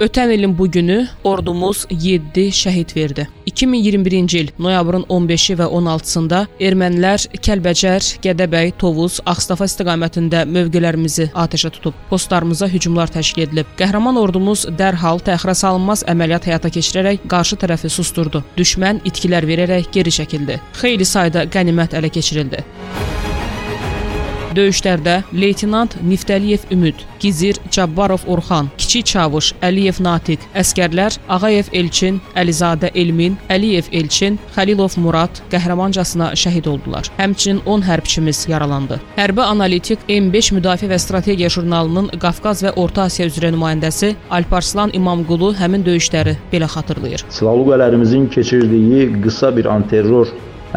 Ötən ilin bu günü ordumuz 7 şəhid verdi. 2021-ci il noyabrın 15-i və 16-sında ermənilər Kəlbəcər, Gədəbəy, Tovuz, Ağstafa istiqamətində mövqelərimizi atəşə tutub. Postlarımıza hücumlar təşkil edilib. Qəhrəman ordumuz dərhal təxirə salınmaz əməliyyat həyata keçirərək qarşı tərəfi susturdu. Düşmən itkilər verərək geri çəkildi. Xeyli sayda qənimət ələ keçirildi. Döyüşlərdə leytenant Niftəliyev Ümid, Gizir Cabbarov Orxan, Kiçik Çavuş Əliyev Natiq, əskərlər Ağayev Elçin, Əlizadə Elmin, Əliyev Elçin, Xəlilov Murad qəhrəmancasına şəhid oldular. Həmçinin 10 hərbçimiz yaralandı. Hərbi analitik M5 Müdafiə və Strategiya jurnalının Qafqaz və Orta Asiya üzrə nümayəndəsi Alparslan İmamqulu həmin döyüşləri belə xatırlayır. Silahlı qüvvələrimizin keçirdiyi qısa bir antiterror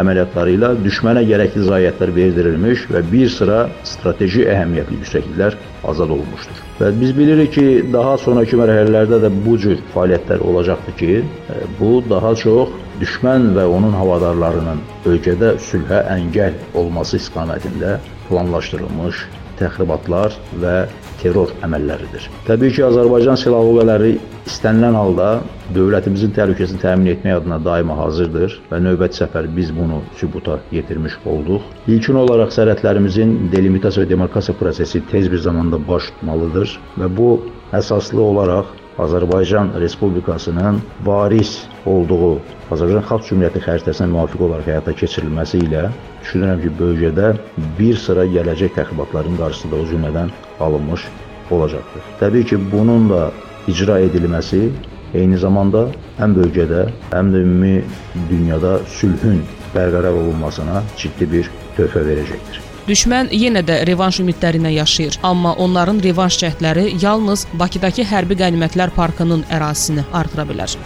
əməliyyatları ilə düşmənə gərəkli zayiətlər verdirilmiş və bir sıra strateji əhəmiyyətli yüksəkliklər azad olunmuşdur. Və biz bilirik ki, daha sonrakı mərhələlərdə də bu cür fəaliyyətlər olacaqdır ki, e, bu daha çox düşmən və onun havadarlarının ölkədə sülhə əngəl olması istiqamətində planlaşdırılmış təxribatlar və terror əməlləridir. Təbii ki, Azərbaycan Silahlı Qüvvələri istənilən halda dövlətimizin təhlükəsini təmin etmək adına daima hazırdır və növbəti səfər biz bunu sübuta yetirmiş olduq. İlkin olaraq sərhədlərimizin delimitasiya və demarkasiya prosesi tez bir zamanda baş tutmalıdır və bu əsaslı olaraq Azərbaycan Respublikasının varis olduğu Azərbaycan Xalq Cümhuriyyəti xəritəsinə müvafiq olaraq həyata keçirilməsi ilə düşünürəm ki, bölgədə bir sıra gələcək təxribatların qarşısı da o cümlədən alınmış olacaqdır. Təbii ki, bunun da icra edilməsi eyni zamanda həm bölgədə, həm də ümumi dünyada sülhün bərqərar olunmasına ciddi bir töhfə verəcəkdir. Düşmən yenə də revanş ümidləri ilə yaşayır, amma onların revanş cəhdləri yalnız Bakıdakı hərbi qənimətlər parkının ərazisini artıra bilər.